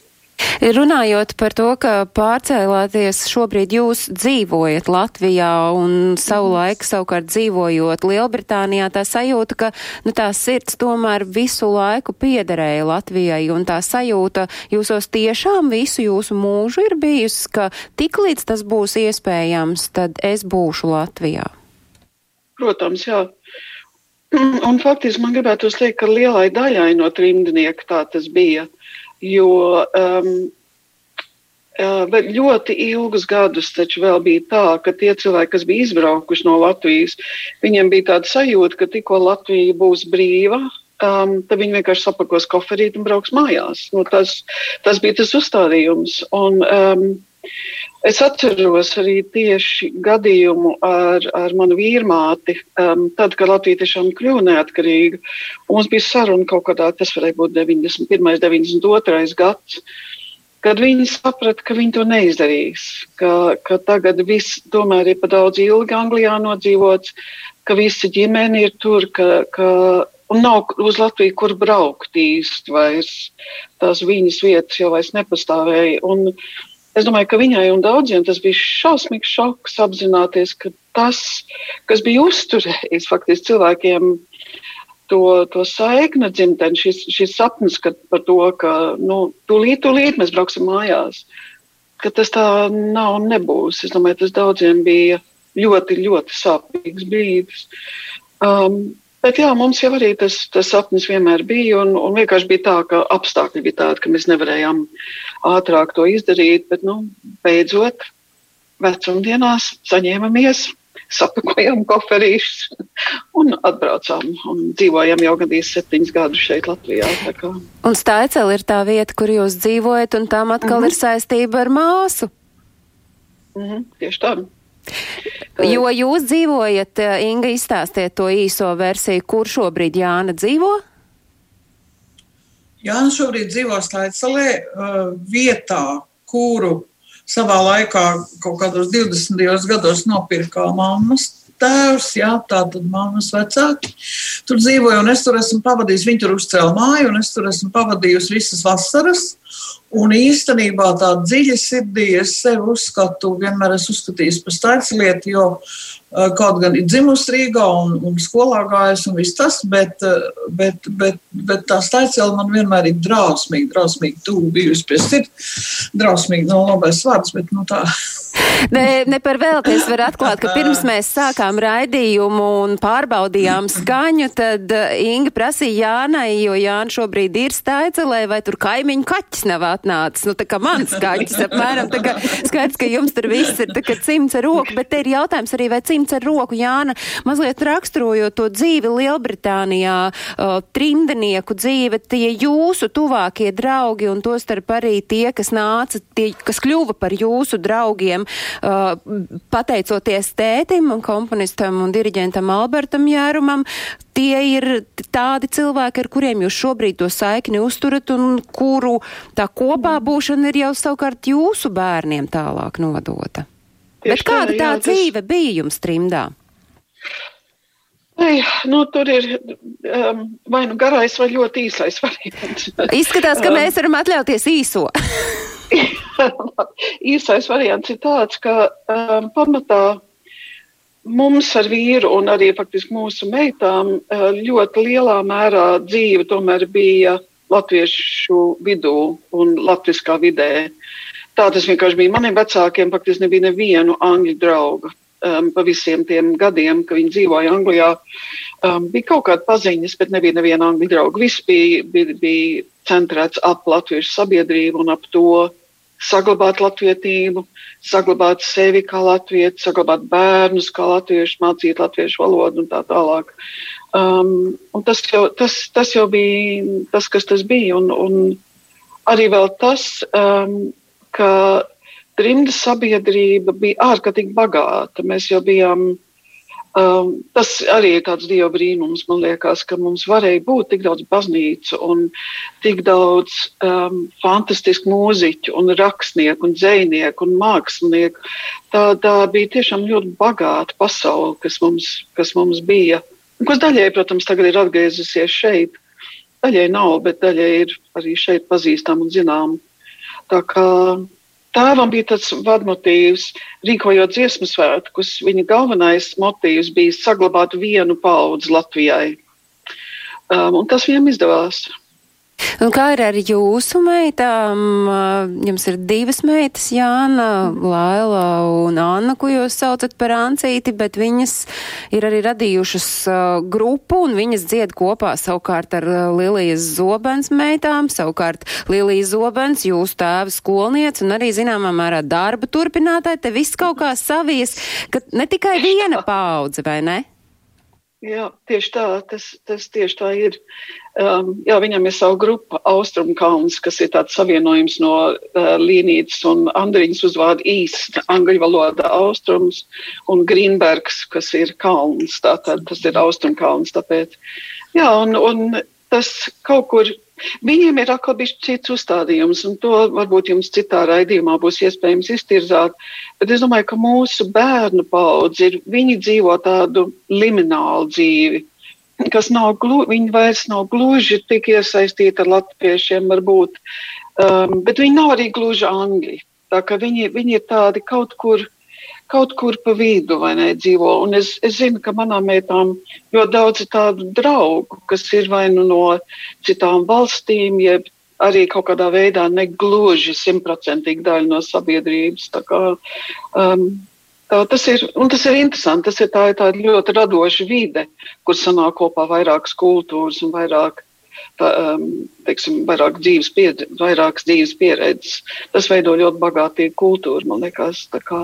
Runājot par to, ka pārcēlāties šobrīd jūs dzīvojat Latvijā un savulaik savukārt dzīvojot Lielbritānijā, tā sajūta, ka nu, tā sirds tomēr visu laiku piederēja Latvijai un tā sajūta jūsos tiešām visu jūsu mūžu ir bijusi, ka tik līdz tas būs iespējams, tad es būšu Latvijā. Protams, jā. Un faktiski man gribētu teikt, ka lielai daļai no trimdnieku tā tas bija jo um, Bet ļoti ilgus gadus taču vēl bija tā, ka tie cilvēki, kas bija izbraukuši no Latvijas, viņiem bija tāda sajūta, ka tikko Latvija būs brīva, um, tad viņi vienkārši sapakos koferīt un brauks mājās. Nu, tas, tas bija tas uzstādījums. Un, um, es atceros arī tieši gadījumu ar, ar manu vīrmāti, um, tad, kad Latvija tiešām kļuva neatkarīga. Mums bija saruna kaut kādā, tas varēja būt 91. 92. gads kad viņi saprata, ka viņi to neizdarīs, ka, ka tagad viss tomēr ir pa daudz ilgi Anglijā nodzīvots, ka visa ģimene ir tur, ka, ka un nav uz Latviju, kur braukt īsti vairs. Tās viņas vietas jau vairs nepastāvēja. Un es domāju, ka viņai un daudziem tas bija šausmīgs šoks apzināties, ka tas, kas bija uzturējis faktiski cilvēkiem to, to saikni dzimteni, šis, šis sapnis par to, ka nu, tūlīt, tūlīt mēs brauksim mājās, ka tas tā nav un nebūs. Es domāju, tas daudziem bija ļoti, ļoti sāpīgs brīdis. Um, bet jā, mums jau arī tas, tas sapnis vienmēr bija, un, un vienkārši bija tā, ka apstākļi bija tādi, ka mēs nevarējām ātrāk to izdarīt, bet, nu, beidzot, vecumdienās saņēmamies sapakojām koferīšus un atbraucām. Un dzīvojam jau gandrīz septiņus gadus šeit Latvijā. Un Staicela ir tā vieta, kur jūs dzīvojat, un tam atkal mm -hmm. ir saistība ar māsu. Mm -hmm, tieši tā. Jo jūs dzīvojat, Inga, izstāstiet to īso versiju, kur šobrīd Jāna dzīvo? Jāna šobrīd dzīvo Staicelē uh, vietā, kuru savā laikā, kaut kādos 20. gados, nopirka mammas tēvs, jā, tā tad mammas vecāki. Tur dzīvoja, un es tur esmu pavadījis, viņi tur uzcēla māju, un es tur esmu pavadījusi visas vasaras. Un īstenībā tā dziļi sirdī es sevi uzskatu, vienmēr esmu uzskatījis par staigslietu, jo uh, kaut gan ir dzimusi Rīgā un, un skolā gājis un viss tas, bet, uh, bet, bet, bet tā staigsiela man vienmēr ir drausmīgi, drausmīgi tuvu bijusi pie sirds. Drausmīgi nav labais vārds, bet nu tā. Ne, ne par velti es varu atklāt, ka pirms mēs sākām raidījumu un pārbaudījām skaņu, tad uh, Inga prasīja Jānai, jo Jāna šobrīd ir staicelē, vai tur kaimiņu kaķis nav atnācis. Nu, tā kā mans kaķis, apmēram, tā kā skaidrs, ka jums tur viss ir tā kā cimts ar roku, bet te ir jautājums arī, vai cimts ar roku Jāna mazliet raksturojot to dzīvi Lielbritānijā, uh, trimdenieku dzīve, tie jūsu tuvākie draugi un to starp arī tie, kas nāca, tie, kas kļuva par jūsu draugiem, uh, pateicoties tētim un komponistam un diriģentam Albertam Jērumam, tie ir tādi cilvēki, ar kuriem jūs šobrīd to saikni uzturat un kuru tā kopā būšana ir jau savukārt jūsu bērniem tālāk nodota. Tieši Bet kāda tā, tā jā, tas- dzīve bija jums trimdā? Ei, nu, tur ir um, vai nu garais, vai ļoti īsais variants. Izskatās, ka mēs varam atļauties īso. Īsais variants ir tāds, ka um, pamatā mums ar vīru un arī faktiski mūsu meitām uh, ļoti lielā mērā dzīve tomēr bija latviešu vidū un latviskā vidē. Tā tas vienkārši bija. Maniem vecākiem faktiski nebija nevienu angļu draugu. Um, pa visiem tiem gadiem, kad viņi dzīvoja Anglijā, um, bija kaut kāda paziņas, bet nebija neviena angļu drauga. Viss bija, bija, bija centrēts ap latviešu sabiedrību un ap to saglabāt latvietību, saglabāt sevi kā latviešu, saglabāt bērnus kā latviešu, mācīt latviešu valodu un tā tālāk. Um, un tas, jau, tas, tas jau bija tas, kas tas bija. Un, un arī tas, um, ka trimda sabiedrība bija ārkārtīgi bagāta. Mēs jau bijām. Um, tas arī ir tāds dieva brīnums, man liekas, ka mums varēja būt tik daudz baznīcu un tik daudz um, fantastisku mūziķu un rakstnieku un dzēnieku un mākslinieku. Tā, tā bija tiešām ļoti bagāta pasaule, kas mums, kas mums bija. Un kas daļai, protams, tagad ir atgriezusies šeit. Daļai nav, bet daļai ir arī šeit pazīstama un zināma. Tā kā tēvam bija tas vadmotīvs, rīkojot dziesmu svētkus. Viņa galvenais motīvs bija saglabāt vienu paudzi Latvijai. Um, tas viņam izdevās. Un kā ir ar jūsu meitām? Jums ir divas meitas, Jāna, Laila un Anna, ko jūs saucat par Ancīti, bet viņas ir arī radījušas grupu un viņas dzied kopā savukārt ar Lilijas Zobens meitām, savukārt Lilijas Zobens, jūsu tēva skolniec un arī zināmā mērā darba turpinātāji, te viss kaut kā savies, ka ne tikai viena paudze, vai ne? Jā, tieši tā, tas, tas tieši tā ir. Um, jā, viņam ir sava grupa Austrumkalns, kas ir tāds savienojums no uh, Līnītas un Andriņas uzvārda īsts angļu valoda austrums un Grīnbergs, kas ir kalns, tātad tas ir Austrumkalns, tāpēc. Jā, un, un tas kaut kur, viņiem ir atkal bijis cits uzstādījums, un to varbūt jums citā raidījumā būs iespējams iztirzāt, bet es domāju, ka mūsu bērnu paudzi ir, viņi dzīvo tādu liminālu dzīvi, kas nav gluži, viņi vairs nav gluži tik iesaistīti ar latviešiem, varbūt, um, bet viņi nav arī gluži angļi. Tā kā viņi, viņi ir tādi kaut kur, kaut kur pa vidu, ne, dzīvo. Un es, es zinu, ka manām meitām ļoti daudz ir tādu draugu, kas ir vai nu no citām valstīm, jeb arī kaut kādā veidā negluži simtprocentīgi daļa no sabiedrības. Tā kā, um, tā, tas, ir, tas ir interesanti. Tas ir tā, tā ļoti radoša vide, kur sanāk kopā vairākas kultūras un vairāk. Tā, um, teiksim, vairāk dzīves, pieredze, vairākas dzīves pieredzes. Tas veido ļoti bagātīgu kultūru, man liekas. Tā kā,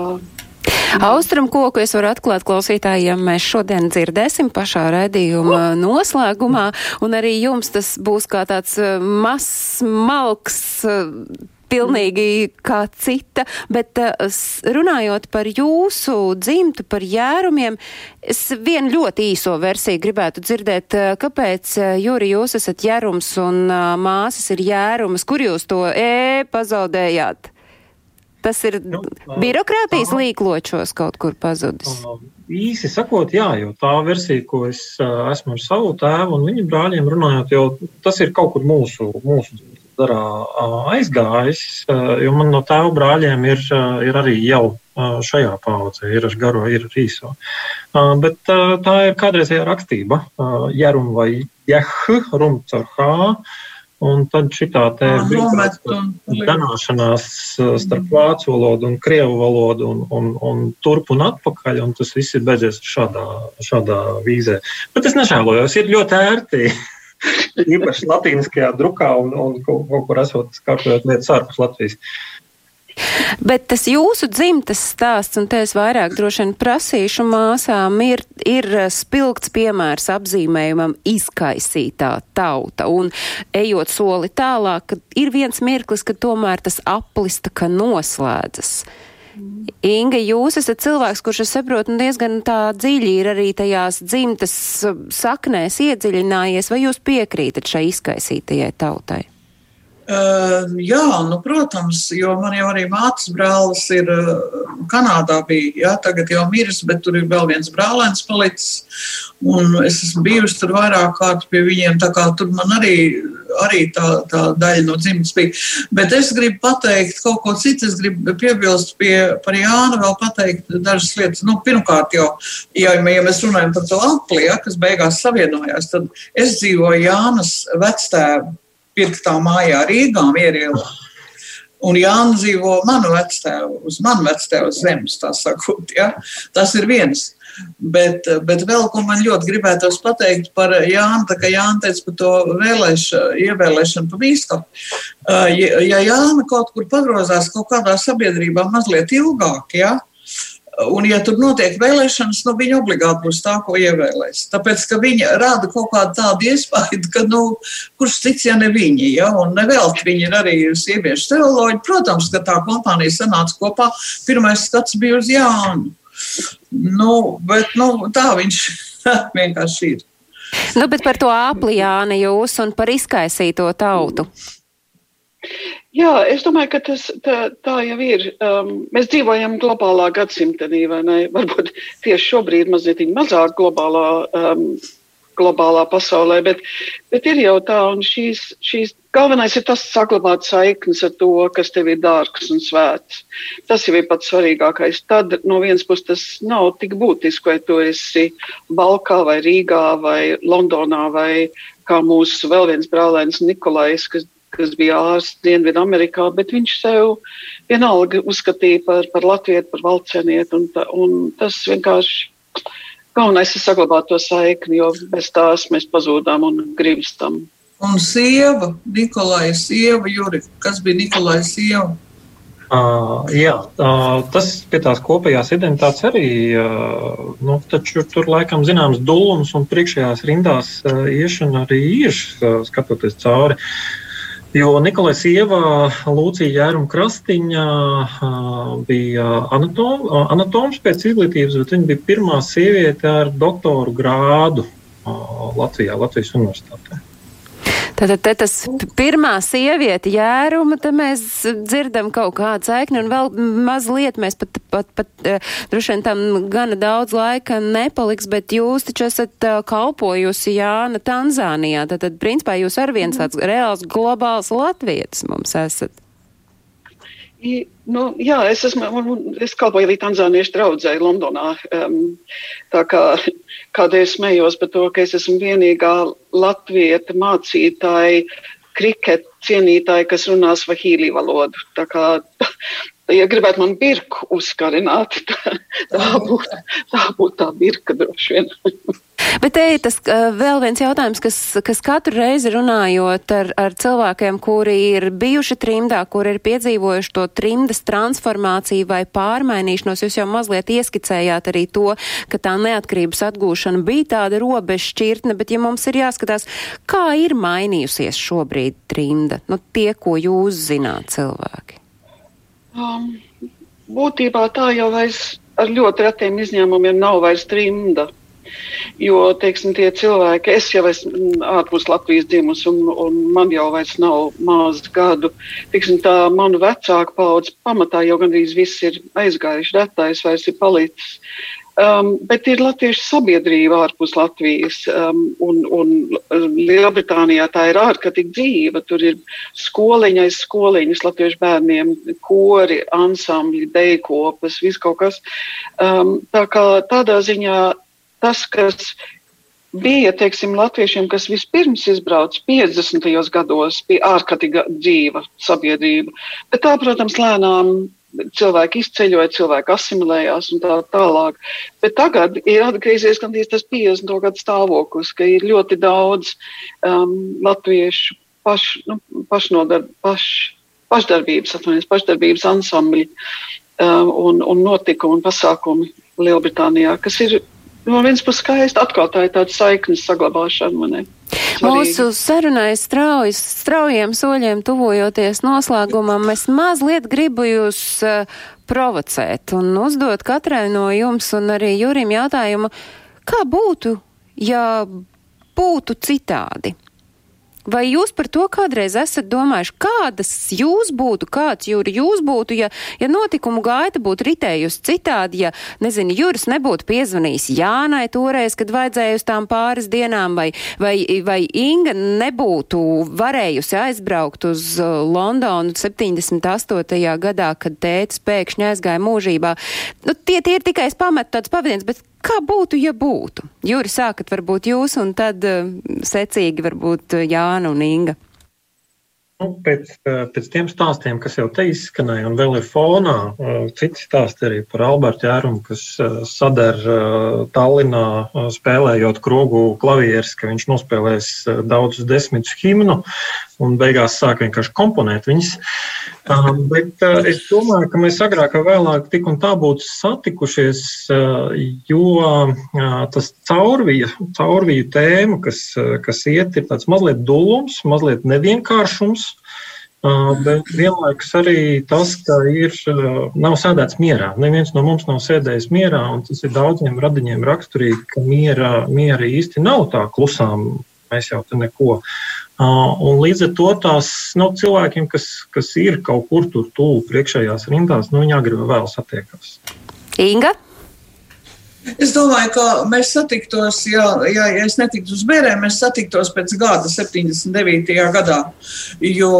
Austrum koku es varu atklāt klausītājiem, mēs šodien dzirdēsim pašā redzījuma noslēgumā, un arī jums tas būs kā tāds uh, mazs, malks. Uh, pilnīgi kā cita, bet uh, runājot par jūsu dzimtu, par jērumiem, es vienu ļoti īso versiju gribētu dzirdēt, kāpēc, Jūri, jūs esat jērums un māsas ir jērumas, kur jūs to e pazaudējāt? Tas ir nu, birokrātijas tā. līkločos kaut kur pazudis. Īsi sakot, jā, jo tā versija, ko es esmu ar savu tēvu un viņa brāļiem runājot, jau tas ir kaut kur mūsu, mūsu darā aizgājis, jo man no tēva brāļiem ir, ir arī jau šajā paudzē, ir ar garo, ir ar īso. Bet tā ir kādreizējā rakstība, jerum vai jeh, rumts ar h. Un tad šī tā danāšanās starp vācu valodu un krievu valodu un, un, un turp un atpakaļ, un tas viss ir beidzies šādā, šādā vīzē. Bet es nežēlojos, ir ļoti ērti. Īpaši latīniskajā drukā un, un kaut kur esot kārtojot lietas ārpus Latvijas. Bet tas jūsu dzimtas stāsts, un te es vairāk droši vien prasīšu māsām, ir, ir spilgts piemērs apzīmējumam izkaisītā tauta. Un ejot soli tālāk, kad ir viens mirklis, ka tomēr tas aplista, ka noslēdzas. Inga, jūs esat cilvēks, kurš, es saprotu, diezgan tā dziļi ir arī tajās dzimtas saknēs iedziļinājies, vai jūs piekrītat šai izkaisītajai tautai? Uh, jā, nu, protams, jo man jau arī mātes brālis ir uh, Kanādā bija, jā, tagad jau miris, bet tur ir vēl viens brālēns palicis, es esmu bijusi tur vairāk kārt pie viņiem, kā tur man arī, arī tā, tā daļa no dzimtas bija. Bet es gribu pateikt kaut ko citu, es gribu piebilst pie, par Jānu vēl pateikt dažas lietas. Nu, pirmkārt jau, ja, ja mēs runājam par to apli, ja, kas beigās savienojās, tad es dzīvoju Jānas vectēvu pirktā mājā Rīgā, Mierielā. Un Jānis dzīvo manu vectēvu, uz manu vectēvu zemes, tā sakot. Ja? Tas ir viens. Bet, bet vēl ko man ļoti gribētos pateikt par Jānu, tā kā Jāna teica par to vēlēšanu, ievēlēšanu pa bīskapu. Ja Jāna kaut kur pagrozās kaut kādā sabiedrībā mazliet ilgāk, ja, Un, ja tur notiek vēlēšanas, nu, viņi obligāti būs tā, ko ievēlēs. Tāpēc, ka viņi rāda kaut kādu tādu iespēju, ka, nu, kurš cits, ja ne viņi, ja, un nevelti viņi ir arī sieviešu teoloģi. Protams, ka tā kompānija sanāca kopā. Pirmais skats bija uz Jānu. Nu, bet, nu, tā viņš vienkārši ir. Nu, bet par to apliāni jūs un par izkaisīto tautu. Jā, es domāju, ka tas tā, tā jau ir. Um, mēs dzīvojam globālā gadsimtenī, vai ne? Varbūt tieši šobrīd mazliet mazāk globālā, um, globālā pasaulē, bet, bet ir jau tā, un šīs, šīs galvenais ir tas saglabāt saiknes ar to, kas tev ir dārgs un svēts. Tas jau ir pats svarīgākais. Tad no vienas puses tas nav tik būtiski, vai tu esi Balkā vai Rīgā vai Londonā vai kā mūsu vēl viens brālēns Nikolais, kas kas bija ārsts Dienvidamerikā, bet viņš sev vienalga uzskatīja par, par latviešu, par valcēnietu. Un, un tas vienkārši galvenais ir saglabāt to saikni, jo bez tās mēs pazūdām un grimstam. Un sieva, Nikolai, sieva, Juri, kas bija Nikolai sieva? Uh, jā, uh, tas pie tās kopējās identitātes arī, uh, nu, taču tur laikam zināms dulums un priekšējās rindās uh, iešana arī ir, uh, skatoties cauri. Uh, Jo Nikolai Sieva, Lūcija Jēruma Krastiņa bija anatom, anatoms pēc izglītības, bet viņa bija pirmā sieviete ar doktoru grādu Latvijā, Latvijas universitātē. Tātad te tas pirmā sieviete jēruma, te mēs dzirdam kaut kādu saikni un vēl mazliet mēs pat, pat, pat uh, droši vien tam gana daudz laika nepaliks, bet jūs taču esat uh, kalpojusi Jāna Tanzānijā. Tātad, principā, jūs ar viens tāds reāls globāls latvietis mums esat. I, nu, jā, es esmu, es kalpoju arī Tanzāniešu draudzē Londonā. Um, tā kā kādēļ smējos par to, ka es esmu vienīgā latvieta mācītāja, kriketa cienītāja, kas runā svahīlī valodu. Tā kā, ja gribētu man birku uzkarināt, tā, tā būtu tā, būt tā birka droši vien. Bet te ir tas uh, vēl viens jautājums, kas, kas katru reizi runājot ar, ar cilvēkiem, kuri ir bijuši trimdā, kuri ir piedzīvojuši to trimdas transformāciju vai pārmainīšanos, jūs jau mazliet ieskicējāt arī to, ka tā neatkarības atgūšana bija tāda robeža šķirtne, bet ja mums ir jāskatās, kā ir mainījusies šobrīd trimda, nu tie, ko jūs zināt cilvēki? Um, būtībā tā jau vairs ar ļoti retiem izņēmumiem nav vairs trimda. Jo, teiksim, tie cilvēki, es jau esmu ārpus Latvijas dzimus, un, un man jau vairs nav maz gadu. Teiksim, tā manu vecāku paudze pamatā jau gandrīz viss ir aizgājuši, retais vairs ir palicis. Um, bet ir latviešu sabiedrība ārpus Latvijas, um, un, un Lielbritānijā tā ir ārkārtīgi dzīva. Tur ir skoliņa aiz skoliņas latviešu bērniem, kori, ansambļi, dejkopas, viss kaut kas. Um, tā kā tādā ziņā tas, kas bija teiksim, latviešiem, kas vispirms izbrauca 50. gados, bija ārkārtīgi dzīva sabiedrība. Bet tā, protams, lēnām cilvēki izceļoja, cilvēki asimilējās un tā tālāk. Bet tagad ir atgriezies gandrīz tas 50. gadu stāvoklis, ka ir ļoti daudz um, latviešu paš, nu, pašnodar, paš, pašdarbības, atvainojas, pašdarbības ansambļi um, un, un notikumi un pasākumi Lielbritānijā, kas ir no vienas puses skaisti, atkal tā ir tāda saiknes saglabāšana. Manē. Mūsu sarunai straujas, straujiem soļiem tuvojoties noslēgumam, es mazliet gribu jūs uh, provocēt un uzdot katrai no jums un arī Jurim jautājumu, kā būtu, ja būtu citādi? Vai jūs par to kādreiz esat domājuši, kādas jūs būtu, kāds jūri jūs būtu, ja, ja notikumu gaita būtu ritējusi citādi, ja, nezinu, jūras nebūtu piezvanījis Jānai toreiz, kad vajadzēja uz tām pāris dienām, vai, vai, vai Inga nebūtu varējusi aizbraukt uz uh, Londonu 78. gadā, kad tētis pēkšņi aizgāja mūžībā. Nu, tie, tie ir tikai pamet tāds pavadiens, bet Kā būtu, ja būtu? Jūri, sākat varbūt jūs, un tad uh, secīgi varbūt uh, Jāna un Inga. Nu, pēc, pēc tiem stāstiem, kas jau te izskanēja, un vēl ir fonā, citi stāsti arī par Albertu Jērumu, kas sadara Tallinā, spēlējot krogu klavierus, ka viņš nospēlēs daudzus desmitus himnu un beigās sāk vienkārši komponēt viņus. Um, bet uh, es domāju, ka mēs agrāk vai vēlāk tik un tā būtu satikušies, uh, jo uh, tas caurvīja, caurvīju tēma, kas, uh, kas iet, ir tāds mazliet dulums, mazliet nevienkāršums. Uh, bet vienlaikus arī tas, ka ir, uh, nav sēdēts mierā. Neviens no mums nav sēdējis mierā, un tas ir daudziem radiņiem raksturīgi, ka miera, miera īsti nav tā klusām. Mēs jau te neko Un līdz ar to tās nu, cilvēkiem, kas, kas ir kaut kur tur tuvu priekšējās rindās, nu, viņi agrāk vai vēl satiekās. Inga? Es domāju, ka mēs satiktos, ja, ja, ja es netiktu uz bērniem, mēs satiktos pēc gada, 79. gadā. Jo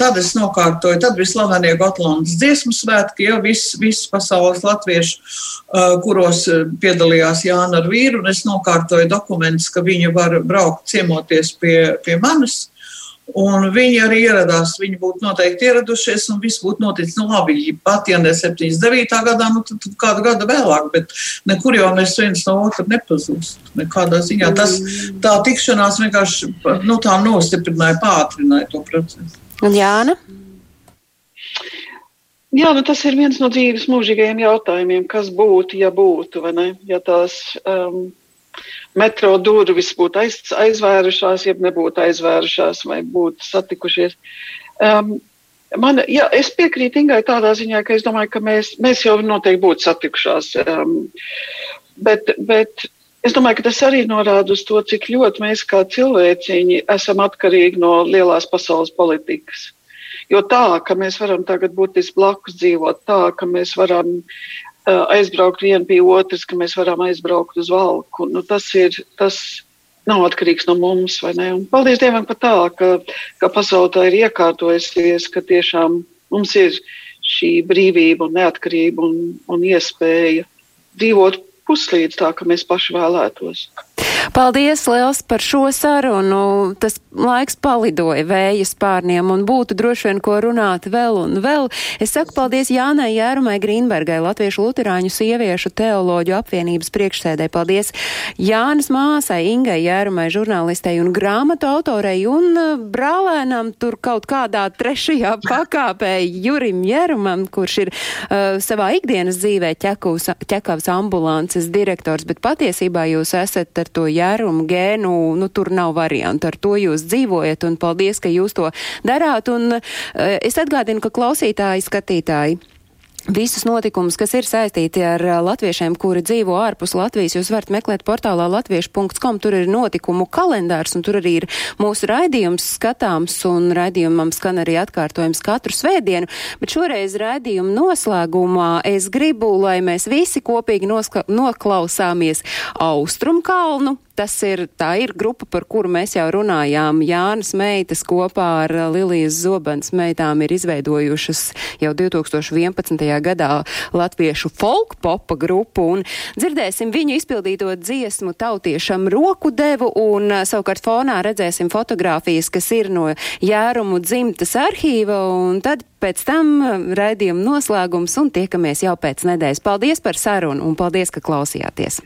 tad es nokārtoju, tad bija slavenie Gotlandes dziesmu svētki, jau viss vis pasaules latviešu, uh, kuros piedalījās Jāna ar vīru, un es nokārtoju dokumentus, ka viņi var braukt ciemoties pie, pie manis. Un viņi arī ieradās. Viņi būtu noteikti ieradušies, un viss būtu noticis. Nu, labi, pat ja ne 79. gadā, nu, tad, tad kādu gadu vēlāk, bet nekur jau mēs viens no otra nepazūstam. Nekādā ziņā tas tā tikšanās vienkārši nu, tā nostiprināja, pātrināja to procesu. Un Jāna? Jā, nu tas ir viens no dzīves mūžīgajiem jautājumiem, kas būtu, ja būtu, vai ne? Ja tās um, metro durvis būtu aiz, aizvērušās, ja nebūtu aizvērušās vai būtu satikušies. Um, Man, jā, es piekrītu Ingai tādā ziņā, ka es domāju, ka mēs, mēs jau noteikti būtu satikušās. Um, bet, bet es domāju, ka tas arī norāda uz to, cik ļoti mēs kā cilvēciņi esam atkarīgi no lielās pasaules politikas. Jo tā, ka mēs varam tagad būt blakus dzīvot, tā, ka mēs varam aizbraukt viena pie otras, ka mēs varam aizbraukt uz valku. Nu, tas ir tas. Nav atkarīgs no mums, vai ne? Un paldies Dievam par tā, ka, ka pasaulē tā ir iekārtojusies, ka tiešām mums ir šī brīvība un neatkarība un, un iespēja dzīvot puslīdz tā, ka mēs paši vēlētos. Paldies liels par šo sarunu. Tas laiks palidoja vēja spārniem un būtu droši vien ko runāt vēl un vēl. Es saku paldies Jānai Jērumai Grīnbergai, Latviešu Luterāņu sieviešu teoloģu apvienības priekšsēdē. Paldies Jānas māsai Ingai Jērumai, žurnālistei un grāmatu autorei un uh, brālēnam tur kaut kādā trešajā pakāpē Jurim Jērumam, kurš ir uh, savā ikdienas dzīvē ķekavs, ķekavs ambulances direktors, bet patiesībā jūs esat ar to jērumu gēnu, nu tur nav variantu. Ar to jūs dzīvojat un paldies, ka jūs to darāt. Un uh, es atgādinu, ka klausītāji, skatītāji. Visus notikumus, kas ir saistīti ar uh, latviešiem, kuri dzīvo ārpus Latvijas, jūs varat meklēt portālā latviešu.com. Tur ir notikumu kalendārs, un tur arī ir mūsu raidījums skatāms, un raidījumam skan arī atkārtojums katru svētdienu. Bet šoreiz raidījuma noslēgumā es gribu, lai mēs visi kopīgi noklausāmies Austrumkalnu. Tas ir, tā ir grupa, par kuru mēs jau runājām. Jānis Meitas kopā ar Lilijas Zobens meitām ir izveidojušas jau 2011. gadā latviešu folk popa grupu un dzirdēsim viņu izpildīto dziesmu tautiešam roku devu un savukārt fonā redzēsim fotogrāfijas, kas ir no Jārumu dzimtas arhīva un tad pēc tam raidījuma noslēgums un tiekamies jau pēc nedēļas. Paldies par sarunu un paldies, ka klausījāties!